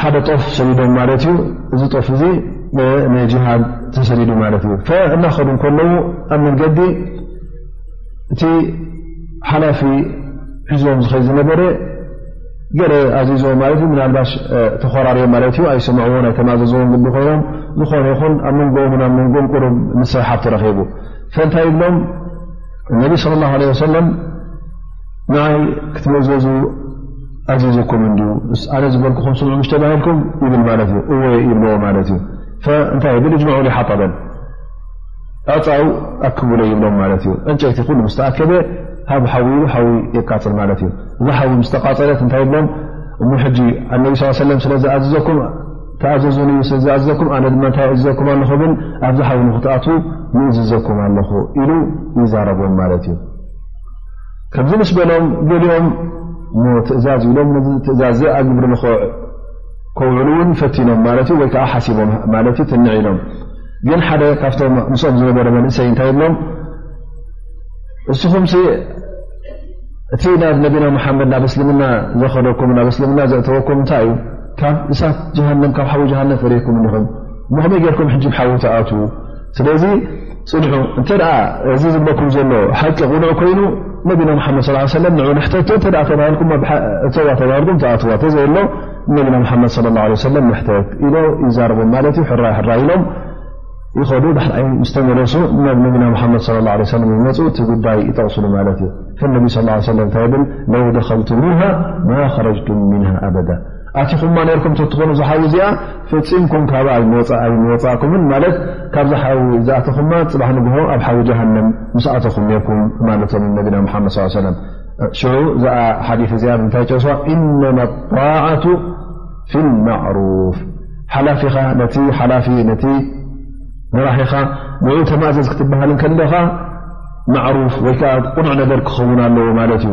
ሓደ ጦፍ ሰዲዶም ማለት እዩ እዚ ጦፍ እዚ ንጅሃድ ተሰዲዱ ማለት እዩ እናኸዱ ከለዉ ኣብ መንገዲ እቲ ሓላፊ ሒዝቦም ዝኸይ ዝነበረ ገለ ኣዚዞ ማለት እዩ ምናልባሽ ተኮራርዮም ማለት እዩ ኣይሰምዕዎ ናይ ተማዘዝዎም ግዲ ኮይኖም ዝኾነ ይኹን ኣብ መንጎኦምን ኣብ መንጎም ቅሩብ ምሰሓብ ተረኺቡ ፈእንታይ ይብሎም እነቢ ስለ ላሁ ለ ወሰለም ንዓይ ክትምእዘዙ ኣዚዙኩም እንድዩ ምስ ኣነ ዝበልኩኹም ስምዑ ምሽ ተባሂልኩም ይብል ማለት እዩ እወ ይብልዎ ማለት እዩ እንታይ ይብል እጅምዑ ሓጠበን ኣፃው ኣክቡለ ይብሎም ማለት እዩ ዕንጨይቲ ኩሉ ምስ ተኣከበ ሃብ ሓዊ ኢሉ ሓዊ የቃፅል ማለት እዩ እዛ ሓዊ ምስ ተቃፀለት እንታይ ይብሎም እሞ ሕጂ ኣነቢ ስ ሰለም ስለዝኣዘዘኩም ተኣዘዙን እዩ ስለዝኣዘዘኩም ኣነ ድማ እንታይ ኣዘዘኩም ኣለኹ ብል ኣብዚ ሓዊ ንክትኣትዉ ምእዝዘኩም ኣለኹ ኢሉ ይዛረቦም ማለት እዩ ከምዚ ምስ በሎም ገሊኦም ንትእዛዝ ኢሎም ነዚ ትእዛዝ ዚ ኣግብሪ ን ከውዕሉ እውን ፈቲኖም ማለት እዩ ወይ ከዓ ሓሲቦም ማለት እዩ ትንዕ ኢሎም ግን ሓደ ካብቶም ምስኦም ዝነበረ መንእሰይ እንታይ ይብሎም እስኹም እቲ ናብ ነቢና መሓመድ ናብ እስልምና ዘኸደኩም ናብ እስልምና ዘእተወኩም እንታይ እዩ ካብ እሳት ጀሃንም ካብ ሓዊ ጀሃንም ፈሪኩም እኹም ሞኸመይ ጌርኩም ሕጂ ሓዊ ተኣትዉ ስለዚ ፅንሑ እንተ እዚ ዝብለኩም ዘሎ ሓቂ ቕኑዕ ኮይኑ ነቢና ሓመድ ስ ሰለ ን ንሕተቶ እተ ተባሂልኩም እተዋ ተባሂልኩም ተኣትዋ እተዘየሎ ነቢና ሓመድ ለ ላ ሰለ ንሕተት ኢሎ ይዛረቦም ማለት እዩ ሕራይ ሕራይ ኢሎም ይኸዱ ዳሕይ ምስ ተመለሱ ናብ ነቢና ሓመድ ለ ላ ሰለ ይመፁ እቲ ጉዳይ ይጠቕስሉ ማለት እዩ ነቢ ስ ሰለ እንታይ ብል ለው ደኸልቱሙሃ ማ ከረጅቱም ምንሃ ኣበዳ ኣቲኹማ ነርኩም ተትኾኑ ዝሓዊ እዚኣ ፈፂምኩም ካብ ኣይወፃእኩምን ማለት ካብዚ ሓዊ ዝኣተኹማ ፅባሕ ንግሆ ኣብ ሓዊ ጀሃንም ምስ ኣተኹም ነርኩም ማለቶም ነቢና ሓመድ ስ ሰለም ሽዑ እዛ ሓዲ እዚኣ ምንታይ ጨስዋ እነማ ጣዓቱ ፊ ማዕሩፍ ሓላፊኻ ነቲ ሓላፊ ነቲ መራሒኻ ንኡ ተማእዘዝ ክትበሃል ከለኻ ማዕሩፍ ወይከዓ ቁኑዕ ነገር ክኸውን ኣለዎ ማለት እዩ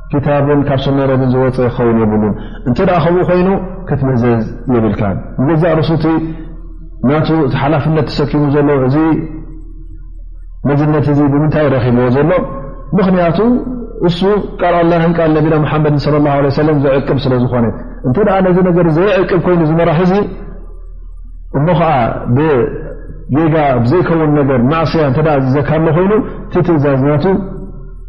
ክታብን ካብ ስነረብን ዝወፀ ክኸውን የብሉን እንተ ከምኡ ኮይኑ ክትመዘዝ የብልካን ንገዛእ ርሱቲ ናቱ እቲ ሓላፍነት ተሰኪሙ ዘሎ እዚ መዝነት እዚ ብምንታይ ረኪብዎ ዘሎ ምክንያቱ እሱ ቃል ኣላን ቃል ነቢና ሓመድን ለ ላ ለ ሰለም ዘዕቅብ ስለ ዝኾነ እንተ ነዚ ነገር ዘይዕቅብ ኮይኑ ዝመራሕ እዚ እሞ ከዓ ብጌጋ ብዘይከውን ነገር ማእስያ እተ ዝዘካሎ ኮይኑ ትትእዛዝ ናቱ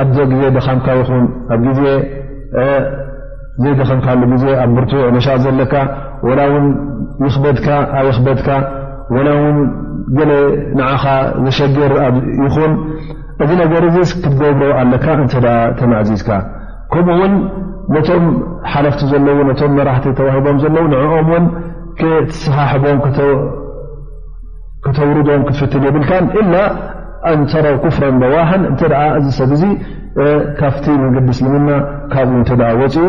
ኣብ ግዜ ደኻምካ ይኹን ኣብ ግዜ ዘይደኸምካሉ ግዜ ኣብ ብርቱዕ ነሻጥ ዘለካ ወላ ውን ይክበድካ ኣይክበድካ ወላ ውን ገለ ንዓኻ ዘሸግር ይኹን እዚ ነገር እዚ ክትገብሮ ኣለካ እንተ ተማእዚዝካ ከምኡ ውን ነቶም ሓለፍቲ ዘለዉ ነቶም መራሕቲ ተዋሂቦም ዘለዉ ንዕኦም ውን ክትሰሓሕቦም ከተውርዶን ክትፍትን የብልካን ኢላ ኣን ተረው ክፍረ በዋህን እተ እዚ ሰብ እዚ ካብቲ መንገዲ እስልምና ካብኡ እተ ወፅኡ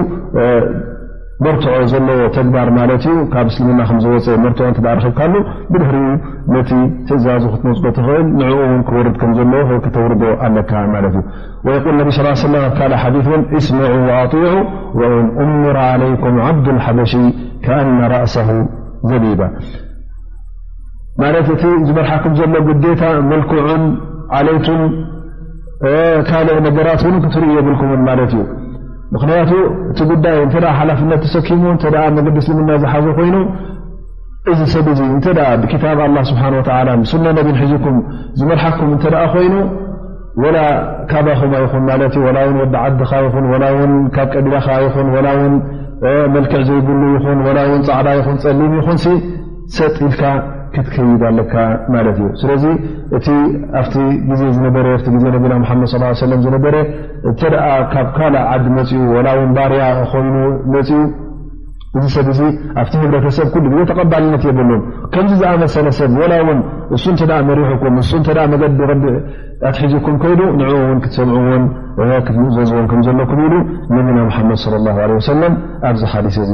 መርትዖ ዘለዎ ተግባር ማለት እዩ ካብ እስልምና ከምዝወፀ መርትዖ እተ ረክብካሉ ብድሕሪኡ ነቲ ትእዛዙ ክትመፅጎ ትኽእል ንዕኡ እውን ክወርድ ከም ዘለዎ ወይ ከተውርዶ ኣለካ ማለት እዩ ወይል ነቢ ስ ሰለ ኣብ ካል ሓዲ እውን እስምዑ ኣጢዑ ወእን እምራ ዓለይኩም ዓብዱልሓበሺ ከኣና ራእሰ ዘቢባ ማለት እቲ ዝበርሓኩም ዘሎ ግዴታ ምልክዑን ዓሌቱን ካልእ ነገራት ን ክትርእዩ የብልኩምን ማለት እዩ ምክንያቱ እቲ ጉዳይ እተ ሓላፍነት ተሰኪሙ እተ መገዲ እስልምና ዝሓዘ ኮይኑ እዚ ሰብ እዚ እተ ብክታብ ኣላ ስብሓን ወላ ስነ ነቢን ሒዝኩም ዝመርሓኩም እተ ኮይኑ ወላ ካባኹማ ይኹን ማለት እዩ ላ ውን ወዲ ዓድኻ ይኹን ላ ውን ካብ ቀቢላኻ ይኹን ላ ውን መልክዕ ዘይብሉ ይኹን ላ ውን ፃዕዳ ይኹን ፀሊም ይኹን ሰጥ ኢልካ ክትከይድ ኣለካ ማለት እዩ ስለዚ እቲ ኣብቲ ግዜ ዝነበረ ቲ ግዜ ነቢና ሓመድ ስ ሰለም ዝነበረ እተ ካብ ካልእ ዓዲ መፅኡ ወላ ውን ባርያ ኮይኑ መፅኡ እዚ ሰብ እዚ ኣብቲ ህብረተሰብ ኩሉ ግዜ ተቐባልነት የብሉን ከምዚ ዝኣመሰለ ሰብ ወላ ውን እሱ እተ መሪሑኩም እሱ እተ መገዲ ረቢ ኣትሒዙኩም ከይዱ ንኡ ውን ክትሰምዕዎን ክትምእዘዝዎን ከም ዘለኩም ኢሉ ነቢና ሓመድ ለ ላ ሰለም ኣብዚ ሓዲስ እዚ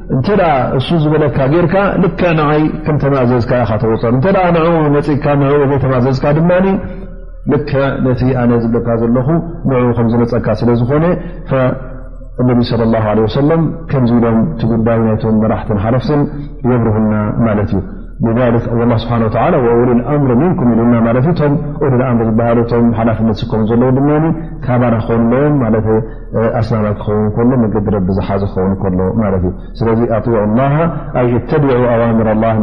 እንተ እሱ ዝበለካ ጌርካ ልክዕ ንዓይ ከም ተማእዘዝካ ኢኻ ተወፀር እተ ንኡ መፅእካ ን ዘይተማዘዝካ ድማ ልክዕ ነቲ ኣነ ዝብለካ ዘለኹ ንኡ ከም ዝነፀካ ስለ ዝኾነ እነቢ ለ ላ ለ ወሰለም ከምዚ ኢሎም እቲ ጉዳይ ናይቶም መራሕትን ሓለፍትን የብርህና ማለት እዩ ላ ስብሓ ወሊ ኣምር ምንኩም ኢሉና ማለት እዩ እቶም ኦሊ ኣምር ዝበሃሉ እቶም ሓላፍነት ዝከኑ ዘለዉ ድማ ካባና ክኾኑ ኣለዎም ማለት ኣስላማይ ክኸውን ከሎ መገዲ ረቢ ዝሓዘ ክኸውን ከሎ ማለት እዩ ስለዚ ኣጢዑ ላ ኣይ እተቢዑ ኣዋምር ላ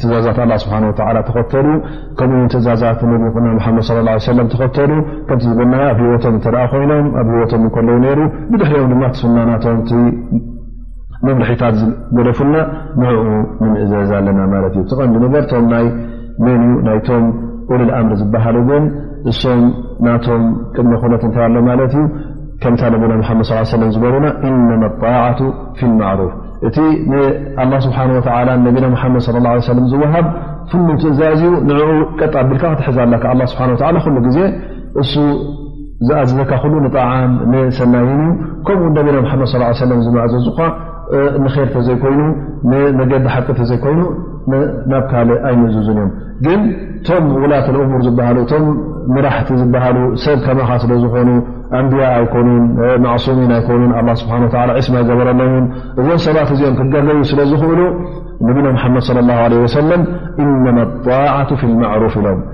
ትእዛዛት ኣላ ስብሓን ወላ ተኸተሉ ከምኡውን ትእዛዛት ነቢኹና ሓመድ ስ ላ ሰለም ተኸተሉ ከምቲ ዝብልና ኣብ ሂወቶም እተ ኮይኖም ኣብ ሂወቶም ከለዉ ነይሩ ብድሕሪኦም ድማ ትስናናቶም መምርሒታት ዝገደፉልና ንኡ ንምእዘዝ ኣለና ማለት እዩ ተቐንዲ ነገር ቶም ናይ መን እዩ ናይቶም ኡሉል ኣምር ዝበሃሉ ግን እሶም ናቶም ቅድሚ ኩነት እንታይ ኣሎ ማለት እዩ ከምታ ነቢና ሓመድ ስ ሰለ ዝበሩና ኢነማ ጣዓቱ ፊ ልማዕሩፍ እቲ ንኣላ ስብሓን ወላ ነቢና ሓመድ ለ ላ ሰለም ዝወሃብ ፍሉ ትእዛዝ እዩ ንኡ ቀጣቢልካ ክትሕዛላካ ስብሓ ኩሉ ግዜ እሱ ዝኣዘዘካ ኩሉ ንጣዓን ንሰናይን እዩ ከምኡ ነቢና ሓመድ ص ሰለም ዝማእዘዙኻ ንር ተዘይኮይኑ ንመገዲ ሓቂ ተዘይኮይኑ ናብ ካልእ ኣይምእዝዙን እዮም ግን እቶም ውላት እሙር ዝሃሉ እቶም ምራሕቲ ዝሃሉ ሰብ ከማኻ ስለ ዝኾኑ ኣንብያ ኣይኮኑን ማዕሱሚን ኣይኮኑን ኣ ስብሓ ስማ ይገበረሎውን እዞም ሰባት እዚኦም ክገገዩ ስለ ዝኽእሉ ነቢና ሓመድ صለ ላه ለ ወሰለም ኢነማ ጣዓቱ ፊ ልማዕሩፍ ኢሎም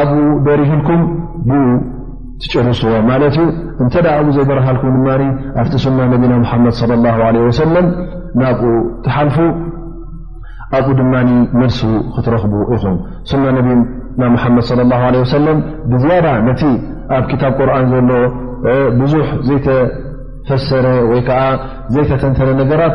ኣብኡ በሪህልኩም ብኡ ትጨርሱዎ ማለት እዩ እንተ ኣብኡ ዘይበረሃልኩም ድማ ኣብቲ ሱና ነቢና ሙሓመድ ለ ላ ለ ወሰለም ናብኡ ትሓልፉ ኣብኡ ድማ መልሱ ክትረኽቡ ኢኹም ሱና ነቢና ሙሓመድ ለ ላ ለ ወሰለም ብዝያዳ ነቲ ኣብ ክታብ ቁርን ዘሎ ብዙሕ ዘይተፈሰረ ወይ ከዓ ዘይተተንተነ ነገራት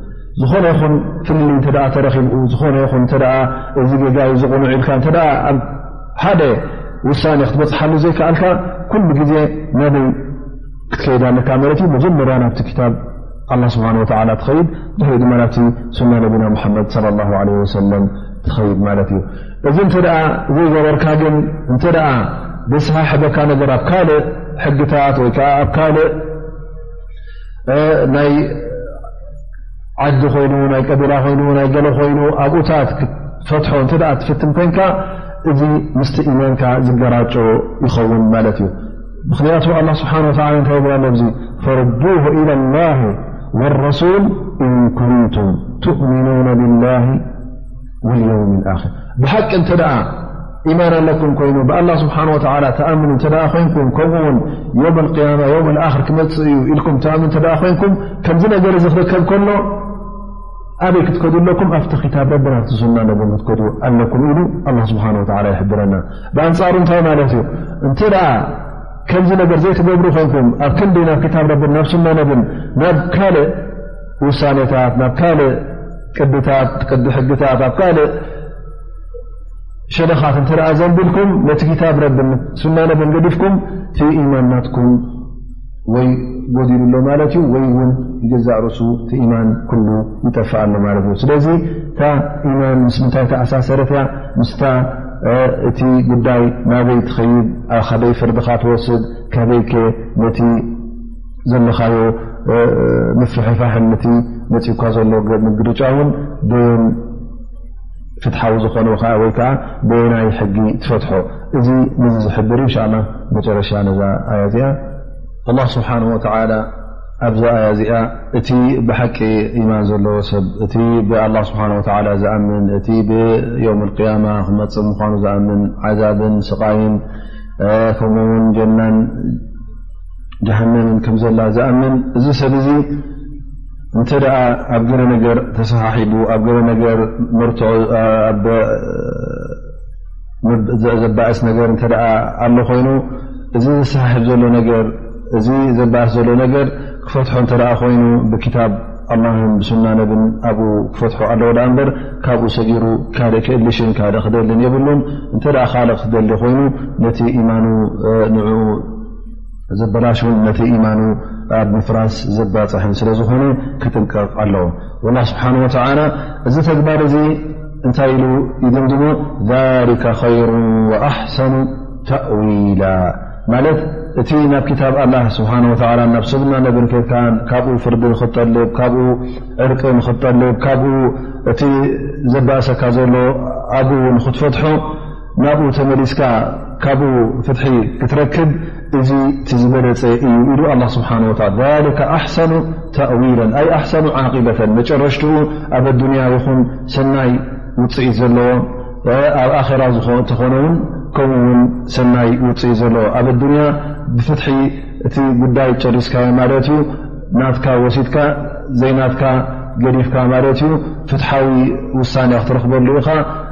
ዝኾነ ይኹን ፍልሊ እተ ተረኪብኡ ዝኾነ ይኹን እተ እዚ ጌጋይ ዝቕኑዕ ኢልካ እተ ኣብ ሓደ ውሳኔ ክትበፅሓሉ ዘይከኣልካ ኩሉ ግዜ ናበይ ክትከይድ ኣለካ ማለት እዩ መጀመርያ ናብቲ ክታብ ኣላ ስብሓን ወተላ ትኸይድ ድሕሪ ድማ ናብቲ ሱና ነቢና ሙሓመድ ለ ላ ለ ወሰለም ትኸይድ ማለት እዩ እዚ እንተ ዘይገበርካ ግን እንተ ደስሓሕበካ ነገር ኣብ ካልእ ሕግታት ወይከዓ ኣብ ካልእ ናይ ዓዲ ኮይኑ ናይ ቀቢላ ኮይኑ ናይ ገለ ኮይኑ ኣብኡታት ክትፈትሖ እተ ትፍትን ኮንካ እዚ ምስ ኢማንካ ዝገራጮ ይኸውን ማለት እዩ ምክንያቱ ኣላ ስብሓን ወላ እንታይ ብላ ሎዚ ፈርዱ ኢላ ላ ወረሱል እንኩንቱም ትእምኑና ብላ ወልየውም ኣክር ብሓቂ እንተ ኢማን ኣለኩም ኮይኑ ብኣላ ስብሓን ወላ ተኣምኑ እተ ኮይንኩም ከምኡ ውን ዮም ያማ ዮም ኣክር ክመፅእ እዩ ኢልኩም ተኣምኑ እተ ኮይንኩም ከምዚ ነገር እዚ ክርከብ ከሎ ኣበይ ክትከዱ ኣለኩም ኣብቲ ክታብ ረብና ትሱና ነ ክትከዱ ኣለኩም ኢሉ ኣላ ስብሓን ወ ይሕብረና ብኣንፃሩ እንታይ ማለት እዩ እንተ ከምዚ ነገር ዘይትገብሩ ኮይንኩም ኣብ ክንዲ ናብ ክታብ ረብን ናብ ሱና ነብን ናብ ካልእ ውሳኔታት ናብ ካልእ ቅድታት ቅዲ ሕግታት ኣብ ካልእ ሸደኻት እንተ ዘንብልኩም ነቲ ክታብ ረቢ ስና ነብን ገዲፍኩም እቲ ኢማን ናትኩም ወይ ጎዲሉ ኣሎ ማለት እዩ ወይ እውን ይገዛእ ርእሱ እቲ ኢማን ኩሉ ይጠፍእ ኣሎ ማለት እዩ ስለዚ እታ ኢማን ምስ ምንታይ ተኣሳሰረት እያ ምስታ እቲ ጉዳይ ናበይ ትኸይድ ካበይ ፍርድኻ ትወስድ ካበይከ ነቲ ዘለኻዮ ምፍሕፋሕን ቲ መፅኡካ ዘሎ ምግርጫ ውን በየን ፍትሓዊ ዝኾነ ወይ ከዓ በየናይ ሕጊ ትፈትሖ እዚ ንዚ ዝሕብር እንሻ ላ መጨረሻ ነዛ ኣያ እዚኣ ኣላ ስብሓን ወተላ ኣብዛ ኣያ እዚኣ እቲ ብሓቂ ኢማን ዘለዎ ሰብ እቲ ብኣላ ስብሓ ወላ ዝኣምን እቲ ብዮም ቅያማ ክመፅእ ምኳኑ ዝኣምን ዓዛብን ስቃይን ከምኡውን ጀናን ጀሃነምን ከም ዘላ ዝኣምን እዚ ሰብ እዚ እንተ ደኣ ኣብ ገለ ነገር ተሰሓሒቡ ኣብ ገለ ነገር መርትዖ ዘባእስ ነገር እተ ኣሎ ኮይኑ እዚ ዝሰሓሕብ ዘሎ ነገር እዚ ዘባእስ ዘሎ ነገር ክፈትሖ እንተ ኮይኑ ብክታብ ኣላህን ብሱና ነብን ኣብኡ ክፈትሖ ኣለዎ ዳኣ እምበር ካብኡ ሰጊሩ ካልእ ክእልሽን ካልእ ክደልን የብሉን እንተ ካልእ ክደሊ ኮይኑ ነቲ ኢማኑ ንኡ ዘበላሽውን ነቲ ኢማኑ ኣብ ምፍራስ ዘባፅሕን ስለ ዝኾነ ክጥንቀቕ ኣለዎ ላ ስብሓን ወተላ እዚ ተግባር እዚ እንታይ ኢሉ ይድምድሞ ሊከ ኸይሩ ወኣሕሰኑ ተእዊላ ማለት እቲ ናብ ክታብ ኣላ ስብሓን ወላ ናብ ሰብና ነብርከካን ካብኡ ፍርዲ ንክትጠልብ ካብኡ ዕርቂ ንክትጠልብ ካብኡ እቲ ዘባእሰካ ዘሎ ኣብኡ ንክትፈትሖ ናብኡ ተመሊስካ ካብኡ ፍትሒ ክትረክብ እዚ ዝበለፀ እዩ ኢሉ ኣላ ስብሓን ወላ ሊከ ኣሕሰኑ ተእዊለን ኣይ ኣሕሰኑ ዓቂበተን መጨረሽትኡ ኣብ ኣዱንያ ይኹን ሰናይ ውፅኢት ዘለዎ ኣብ ኣራ ተኾነ ውን ከምኡ ውን ሰናይ ውፅኢት ዘለዎ ኣብ ኣዱንያ ብፍትሒ እቲ ጉዳይ ጨሪስካዮ ማለት እዩ ናትካ ወሲድካ ዘይናትካ ገዲፍካ ማለት እዩ ፍትሓዊ ውሳኔ ክትረክበሉ ኢኻ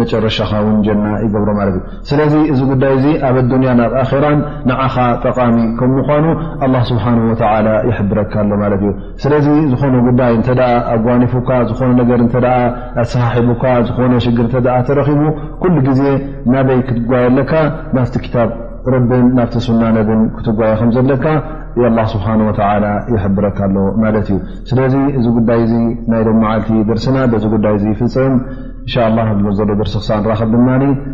መጨረሻኻ ውን ጀና ይገብሮ ማለት እዩ ስለዚ እዚ ጉዳይ እዚ ኣብ ኣዱንያ ናብ ኣራን ንዓኻ ጠቓሚ ከም ምኳኑ ኣላ ስብሓን ወተላ ይሕብረካ ኣሎ ማለት እዩ ስለዚ ዝኾነ ጉዳይ እንተ ኣጓኒፉካ ዝኾነ ነገር እተ ኣሰሓሒቡካ ዝኾነ ሽግር እተ ተረኪቡ ኩሉ ግዜ ናበይ ክትጓየ ኣለካ ናፍቲ ክታብ ረብን ናፍቲ ሱና ነብን ክትጓየ ከም ዘለካ ኣላ ስብሓን ወተላ ይሕብረካ ኣሎ ማለት እዩ ስለዚ እዚ ጉዳይ እዚ ናይ ሎመዓልቲ ደርስና በዚ ጉዳይ እዚ ይፍፀም እንሻ ላ ዘሎ ደርሲ ክሳብ ንራኸብ ድማ